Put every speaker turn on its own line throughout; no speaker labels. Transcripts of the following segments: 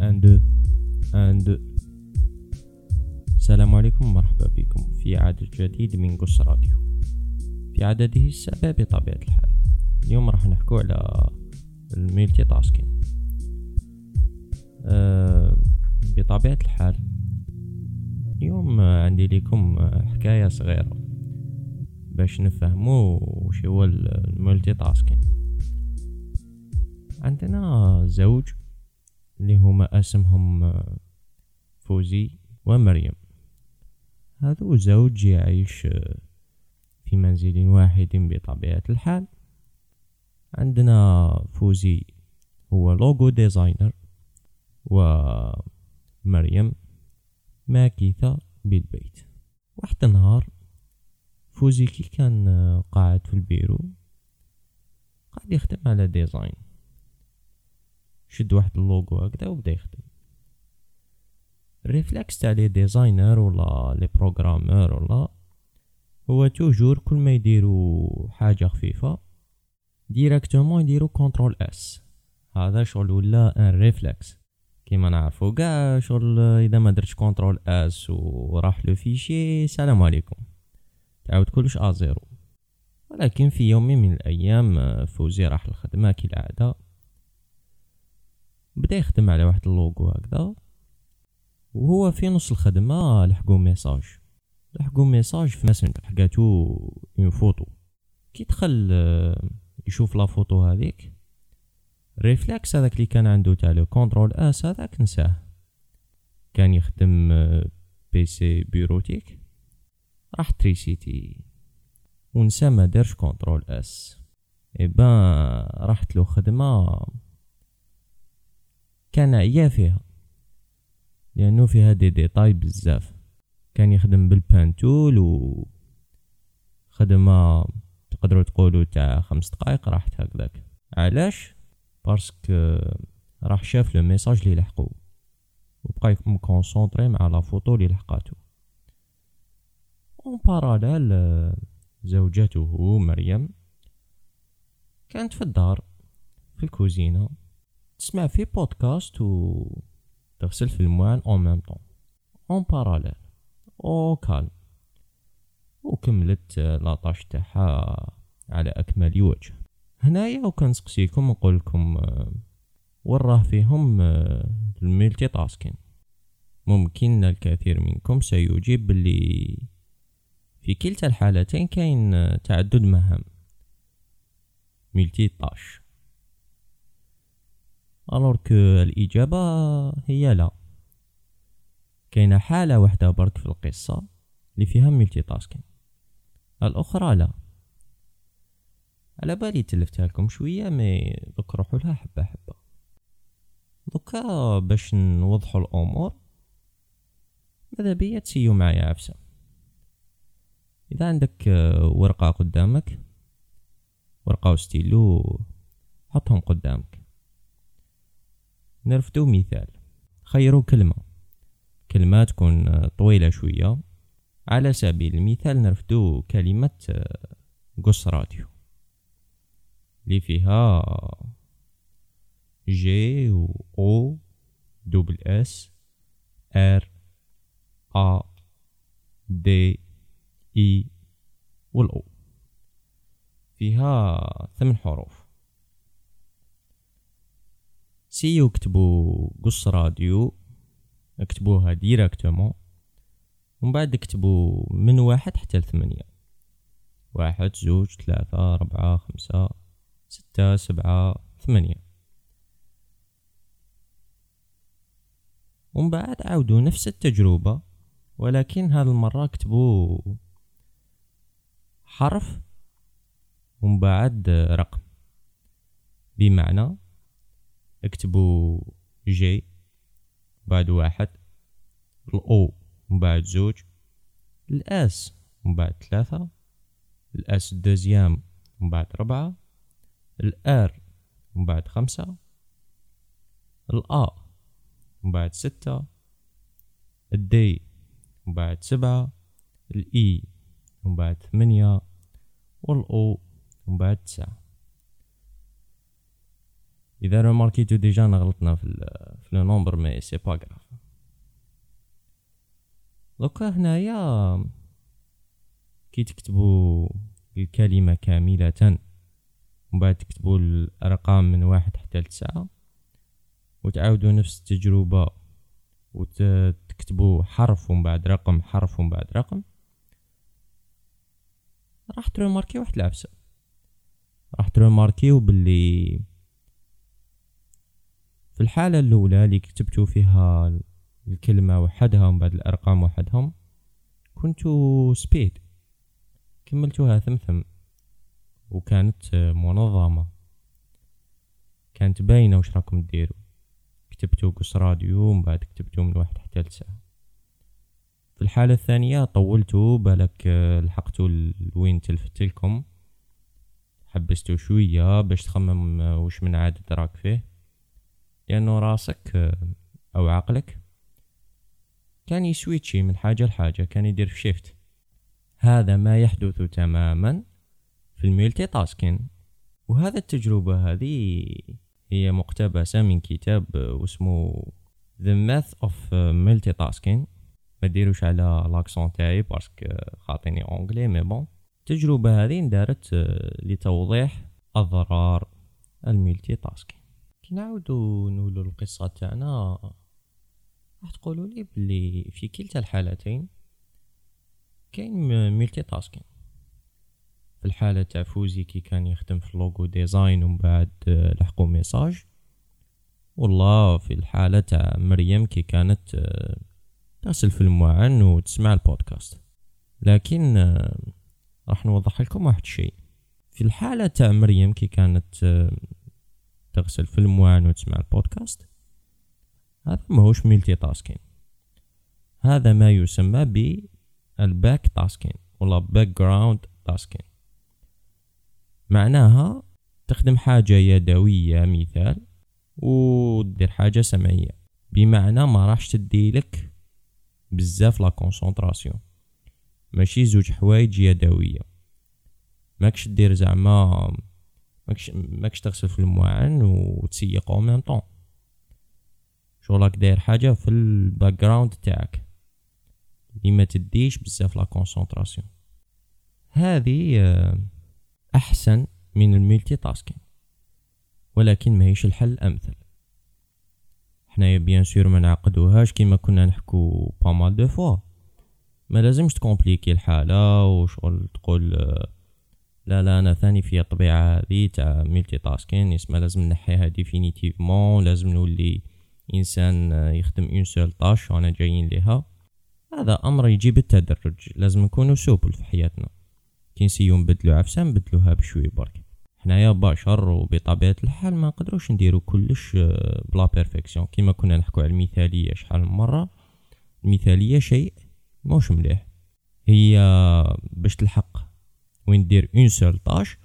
and and السلام عليكم ومرحبا بكم في عدد جديد من قص راديو. في عدده السابع بطبيعة الحال. اليوم راح نحكو على الميلتي تاسكين أه بطبيعة الحال اليوم عندي لكم حكاية صغيرة باش نفهمو وش هو الملتي تاسكين عندنا زوج اللي هما اسمهم فوزي ومريم. هذو زوج يعيش في منزل واحد بطبيعة الحال. عندنا فوزي هو logo designer ومريم ماكثة بالبيت. واحد النهار فوزي كي كان قاعد في البيرو قاعد يخدم على design. شد واحد اللوغو هكذا وبدا يخدم. ال réflexe تاع les designers ولا les programmeurs ولا هو toujours كل ما يديروا حاجة خفيفة directement يديروا contrôle S. هذا شغل ولا un réflexe كيما نعرفو كاع شغل إذا ما درتش contrôle S وراح le fichier سلام عليكم. تعاود كلش آ ولكن في يوم من الأيام فوزي راح الخدمه كالعادة. بدا يخدم على واحد اللوغو هكذا. وهو في نص الخدمة لحقو message. لحقو message في Messenger حقاتو une photo. كي دخل يشوف la photo هذيك réflexe هذاك اللي كان عنده تاع le contrôle S هذاك نساه. كان يخدم PC bureautique. راح تريسيتي ونسى ما دارش contrôle S. eh ben راحت له خدمة كان عيا فيها. لأنه فيها دي ديتاي بزاف. كان يخدم بال pen tool و خدمة تقدروا تقولوا تاع خمس دقائق راحت هكذاك. علاش؟ parce que راح شاف le message اللي لحقو. وبقى مكونسونطري مع la photo اللي لحقاتو. en parallèle زوجته مريم كانت في الدار في الكوزينة. تسمع في بودكاست و تغسل في المواعن en même temps en parallèle au calme وكملت la tâche تاعها على أكمل وجه. هنايا وكنسقسيكم نقول لكم وراه فيهم الملتي تاسكين ممكن الكثير منكم سيجيب باللي في كلتا الحالتين كاين تعدد مهام ملتي طاش الور كو الإجابة هي لا. كاينة حالة واحدة برك في القصة اللي فيها multitasking الأخرى لا. على بالي تلفتها لكم شوية mais دوك روحوا لها حبة حبة. donc باش نوضحوا الأمور ماذا بيا تسيو معايا عفسة؟ إذا عندك ورقة قدامك ورقة وستيلو حطهم قدامك. نرفدو مثال. خيروا كلمة. كلمة تكون طويلة شوية. على سبيل المثال نرفدو كلمة Gossradio. اللي فيها G و O double S R A D I وال O فيها ثمان حروف. سيو اكتبوا Gossradio اكتبوها directement ومن بعد اكتبوا من واحد حتى لثمانية. واحد زوج ثلاثة أربعة خمسة ستة سبعة ثمانية. ومن بعد عاودوا نفس التجربة ولكن هذه المرة اكتبوا حرف ومن بعد رقم. بمعنى اكتبوا G بعد واحد ال O من بعد زوج ال S من بعد ثلاثة ال S ال deuxième من بعد ربعة ال R من بعد خمسة ال A من بعد ستة ال D من بعد سبعة ال I من بعد ثمانية وال O من بعد تسعة. إذا رماركيتو déjà نغلطنا في في le nombre mais c'est pas grave. donc هنايا كي تكتبوا الكلمة كاملة. ومن بعد تكتبوا الأرقام من واحد حتى لتسعة وتعاودوا نفس التجربة وتكتبوا حرف ومن بعد رقم حرف ومن بعد رقم. راح ت remarquer واحد العفسة. راح ت remarquer و باللي في الحالة الأولى اللي كتبتو فيها الكلمة وحدها ومن بعد الأرقام وحدهم كنتو speed كملتوها ثمثم وكانت منظمة. كانت باينة وش راكم ديروا كتبتو قص راديو ومن بعد كتبتو من واحد حتى لساعة في الحالة الثانية طولتو بالك لحقتو لوين تلفت لكم حبستو شوية باش تخمم وش من عدد راك فيه. لأنه راسك أو عقلك كان يسويتشي من حاجة لحاجة كان يدير في شيفت هذا ما يحدث تماما في ال multitasking. وهذا التجربة هذه هي مقتبسة من كتاب اسمه The Math of Multitasking ما ديروش على l'accent تاعي parce que خاطيني anglais mais bon التجربة هذه اندارت لتوضيح أضرار ال multitasking. كي نعاودو نولو القصة. تاعنا راح تقولوا لي بلي في كلتا الحالتين كاين multitasking في الحالة تاع فوزي كي كان يخدم في logo design ومن بعد لحقو message. والله في الحالة تاع مريم كي كانت تغسل في المواعن وتسمع البودكاست. لكن راح نوضح لكم واحد الشيء في الحالة تاع مريم كي كانت تغسل في المواعن وتسمع البودكاست. هذا ماهوش multitasking. هذا ما يسمى بال back tasking ولا background tasking معناها تخدم حاجة يدوية مثال ودير حاجة سمعية. بمعنى ما راحش تديلك بزاف la concentration ماشي زوج حوايج يدوية. ماكش دير زعما ماكش ماكش تغسل في المواعن وتسيق au même temps شغلك داير حاجة في ال background تاعك. اللي ما تديش بزاف la concentration هذه آه، أحسن من ال multitasking ولكن ماهيش الحل الامثل حنايا bien sûr ما نعقدوهاش كيما كنا نحكو pas mal de fois ما لازمش ت compliquer الحالة وشغل تقول آه، لا لا أنا ثاني في الطبيعة هذه تاع multitasking يسمى لازم نحيها définitivement لازم نولي إنسان يخدم une seule tâche وأنا جايين ليها هذا أمر يجي بالتدرج لازم نكونوا souple في حياتنا. كي نسيو نبدلو عفسه نبدلوها بشوي برك. حنايا بشر وبطبيعة الحال ما نقدروش نديرو كلش ب la perfection كيما كنا نحكو على المثالية شحال من مرة. المثالية شيء موش مليح. هي باش تلحق وين دير une seule tâche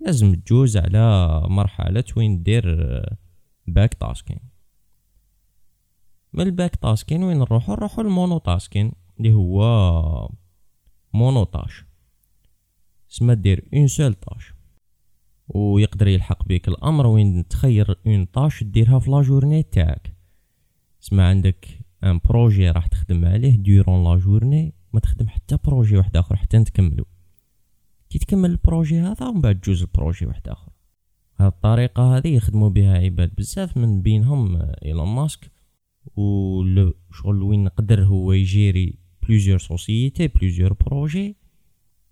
لازم تجوز على مرحلة وين دير back tasking من ال back tasking وين نروحو؟ نروحو ال mono tasking اللي هو mono tâche سما دير une seule tâche ويقدر يلحق بيك الأمر وين تخير une tâche ديرها في la journée تاعك. سما عندك un projet راح تخدم عليه durant la journée ما تخدم حتى projet واحد آخر حتى نتكملو. كي تكمل ال projet هذا ومن بعد تجوز ال projet واحد آخر. هاد الطريقة هذه يخدموا بها عباد بزاف من بينهم إيلون ماسك. و شغل وين نقدر هو ي gérer plusieurs sociétés plusieurs projets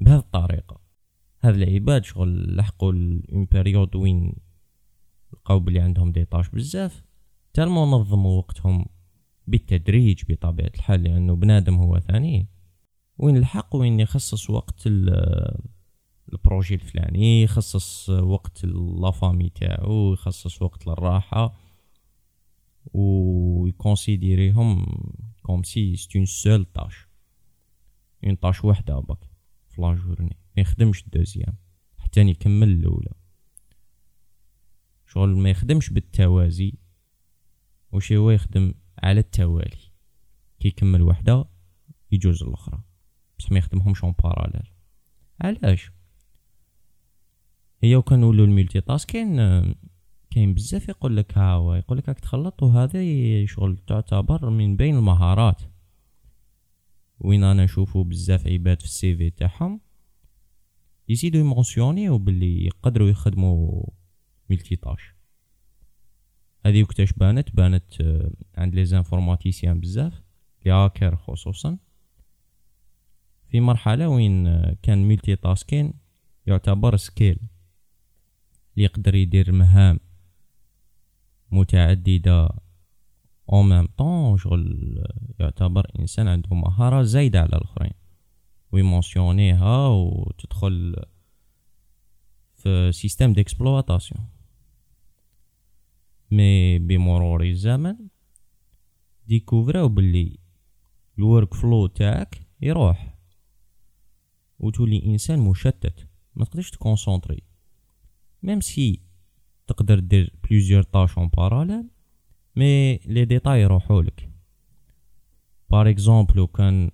بهذه الطريقة. هاد العباد شغل لحقوا une période وين لقاو بلي عندهم des tâches بزاف. tellement نظموا وقتهم بالتدريج بطبيعة الحال لأنه بنادم هو ثاني. وين الحق وين يخصص وقت ال projet الفلاني يخصص وقت la famille تاعو يخصص وقت للراحة و ي considérer هم comme si c'est une seule tâche. une tâche وحدة برك في la journée. ما يخدمش ال deuxième. حتى يكمل الأولى. شغل ما يخدمش بالتوازي وش هو يخدم على التوالي. كي يكمل وحدة يجوز الأخرى. بصح ما يخدمهمش en parallèle علاش؟ هي وكان نولو ال multitasking كاين بزاف يقول لك هاو يقول لك راك تخلط وهذا شغل تعتبر من بين المهارات. وين أنا نشوفو بزاف عباد في ال CV تاعهم يزيدو ي mentionner و باللي يقدروا يخدموا multitâche هذه وقتاش بانت؟ بانت آه، عند les informaticiens بزاف les hackers خصوصا. في مرحلة وين آه، كان multitasking يعتبر skill. يقدر يدير مهام متعددة. au même temps شغل يعتبر إنسان عنده مهارة زايدة على الآخرين. وي mentionner ها وتدخل في système d'exploitation mais بمرور الزمن découvrir او باللي ال workflow تاعك يروح. وتولي إنسان مشتت. ما تقدرش ت concentrer même si تقدر دير plusieurs tâches en parallèle mais les détails يروحولك par exemple لو كان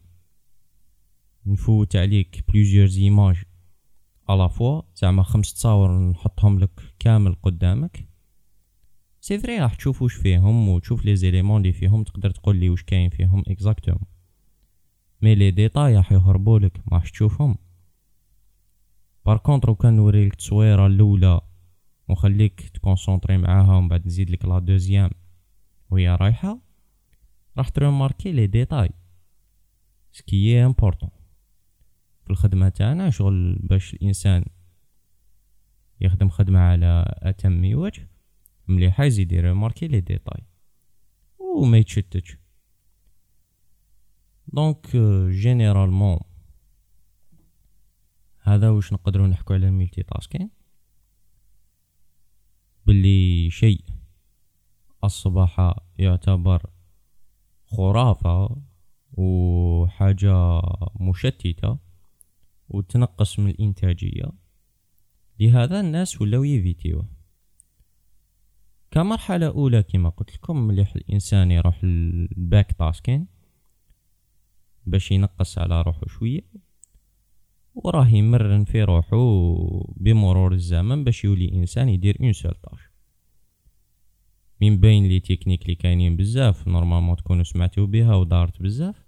نفوت عليك plusieurs images à la fois زعما خمس تصاور نحطهم لك كامل قدامك. c'est vrai راح تشوف واش فيهم وتشوف les éléments اللي فيهم تقدر تقول لي واش كاين فيهم exactement mais les détails راح يهربوا لك ما راح تشوفهم. par contre كان نوريلك التصويره الاولى ونخليك ت concentrer معاها ومن بعد نزيد لك la deuxième وهي رايحه راح ت remarquer les détails ce qui est important في الخدمه تاعنا شغل باش الانسان يخدم خدمه على اتم وجه مليحه يزيد ي remarquer les détails وما يتشتتش donc généralement هذا واش نقدروا نحكوا على ال multitasking؟ باللي شيء أصبح يعتبر خرافة وحاجة مشتتة وتنقص من الإنتاجية. لهذا الناس ولاو ي éviter وه. كمرحلة أولى كما قلت لكم مليح الإنسان يروح ال back tasking باش ينقص على روحو شوية. وراه يمرن في روحو بمرور الزمن باش يولي إنسان يدير une seule tâche. من بين les techniques اللي كاينين بزاف normalement تكونوا سمعتوا بها ودارت بزاف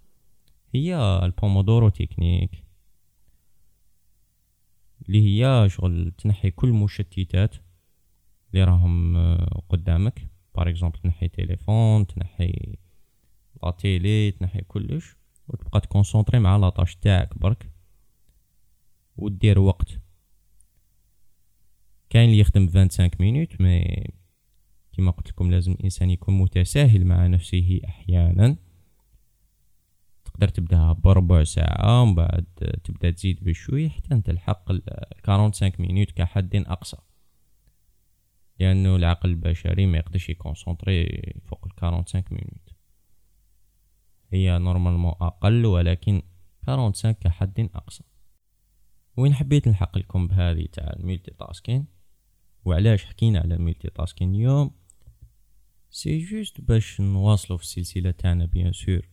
هي ال Pomodoro technique. اللي هي شغل تنحي كل مشتتات اللي راهم آه، قدامك. par exemple تنحي تليفون تنحي la télé تنحي كلش وتبقى ت concentrer مع la tâche تاعك برك. ودير وقت. كاين اللي يخدم 25 minutes mais كما قلت لكم لازم الإنسان يكون متساهل مع نفسه أحيانا. تقدر تبداها بربع ساعة ومن بعد تبدأ تزيد بشوي حتى تلحق 45 minutes كحد أقصى. لأنه العقل البشري ما يقدرش ي concentrer فوق ال 45 minutes هي normalement أقل ولكن 45 كحد أقصى. وين حبيت نلحق لكم بهذه تاع ال multitasking؟ وعلاش حكينا على ال multitasking اليوم؟ c'est juste باش نواصلو في السلسلة تاعنا bien sûr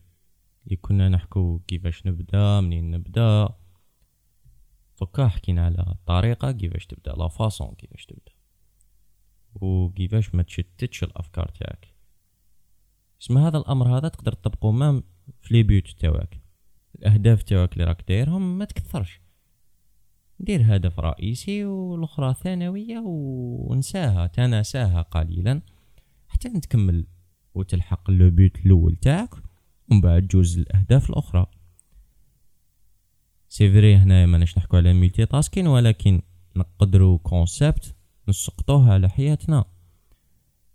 اللي كنا نحكو كيفاش نبدأ منين نبدأ. دوكا حكينا على الطريقة كيفاش تبدأ la façon كيفاش تبدأ. وكيفاش ما تشتتش الأفكار تاعك. اسما هذا الأمر هذا تقدر تطبقه même في les buts تاعك. الأهداف تاعك اللي راك دايرهم ما تكثرش. دير هدف رئيسي والأخرى ثانوية ونساها تناساها قليلا حتى تكمل وتلحق le but الأول تاعك ومن بعد جوز الأهداف الأخرى. c'est vrai هنا ماناش نحكو على multitasking ولكن نقدروا concept نسقطوه على حياتنا.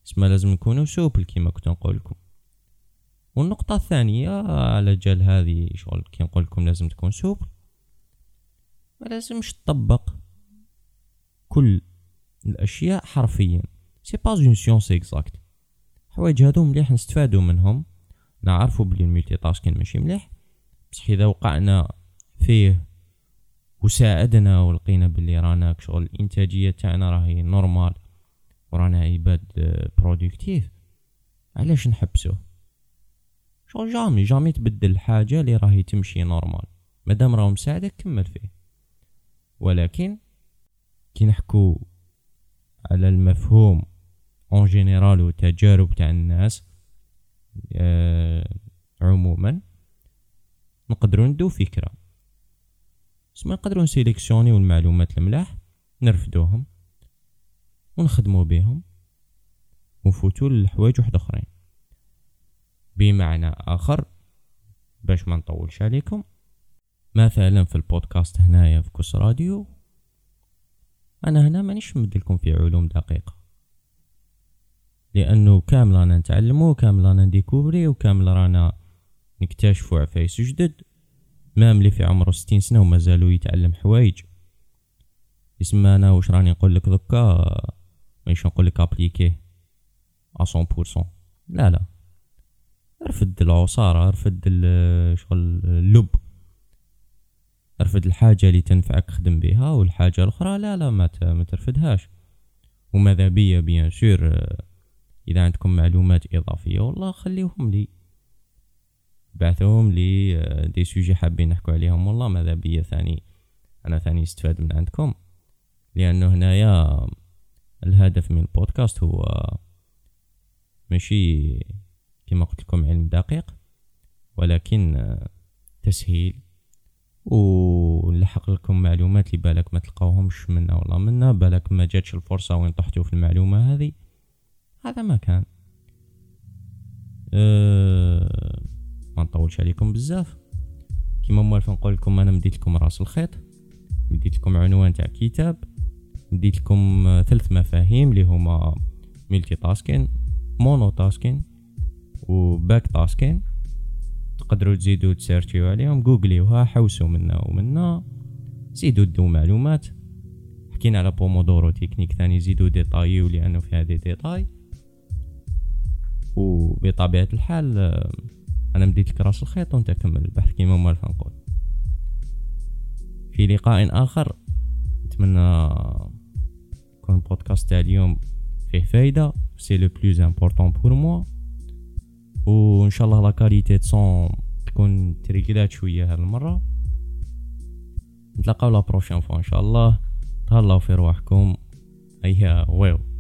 اسما لازم نكونوا souple كيما كنت نقول لكم. والنقطة الثانية على جال هذه شغل كي نقول لكم لازم تكون souple. ما لازمش تطبق كل الأشياء حرفيا. c'est pas une science exacte حوايج هادو مليح نستفادو منهم. نعرفو بلي ال multitasking ماشي مليح. بصح إذا وقعنا فيه وساعدنا ولقينا بلي رانا شغل الانتاجيه تاعنا راهي normal ورانا عباد productifs علاش نحبسوه؟ شغل jamais jamais تبدل الحاجة اللي راهي تمشي normal مادام راهو مساعدك كمل فيه. ولكن كي نحكو على المفهوم en général وتجارب تاع الناس آه عموما نقدروا ندو فكرة. سما نقدروا ن sélectionner و المعلومات الملاح نرفدوهم ونخدمو بيهم ونفوتو لحوايج واحد أخرين. بمعنى آخر باش ما نطولش عليكم مثلا في البودكاست هنايا في Gossradio. أنا هنا مانيش مدلكم في علوم دقيقة. لأنه كامل رانا نتعلمو كامل رانا ن découvrir وكامل رانا نكتشفو عفايس جدد. même اللي في عمره ستين سنة ومازالو يتعلم حوايج. يسمى أنا واش راني نقول لك دوكا؟ مانيش نقول لك applique à 100% لا لا. رفد العصارة رفد شغل اللب. رفد الحاجة اللي تنفعك خدم بها والحاجة الأخرى لا لا ما ترفدهاش. وماذا بيا bien sûr إذا عندكم معلومات إضافية والله خليوهم لي. بعثوهم لي دي سوجي حابين نحكو عليهم والله ماذا بيا ثاني أنا ثاني استفاد من عندكم. لأنه هنايا الهدف من البودكاست هو ماشي كما قلت لكم علم دقيق ولكن تسهيل. ونلحق لكم معلومات اللي بالك ما تلقاوهمش منا ولا منا بالك ما جاتش الفرصة وين طحتوا في المعلومة هذه. هذا ما كان. أه ما نطولش عليكم بزاف. كيما موالف نقول لكم أنا مديت لكم رأس الخيط. مديت لكم عنوان تاع كتاب. مديت لكم ثلاث مفاهيم اللي هما multitasking mono-tasking و back tasking تقدروا تزيدوا ت chercher و عليهم جوجليوها حوسوا منا ومنا زيدوا des معلومات. حكينا على بومودورو تكنيك ثاني زيدوا ديطايو لأنه فيها دي ديتاي وبطبيعة الحال أنا مديت لك راس الخيط وأنت كمل البحث كيما ما نقول في لقاء آخر نتمنى يكون البودكاست تاع اليوم فيه فايدة c'est le plus important pour moi وان شاء الله la qualité son تكون تريڨلات شوية هالمرة. نتلاقاو لا بروشين فوا ان شاء الله تهلاو في رواحكم هيا ويو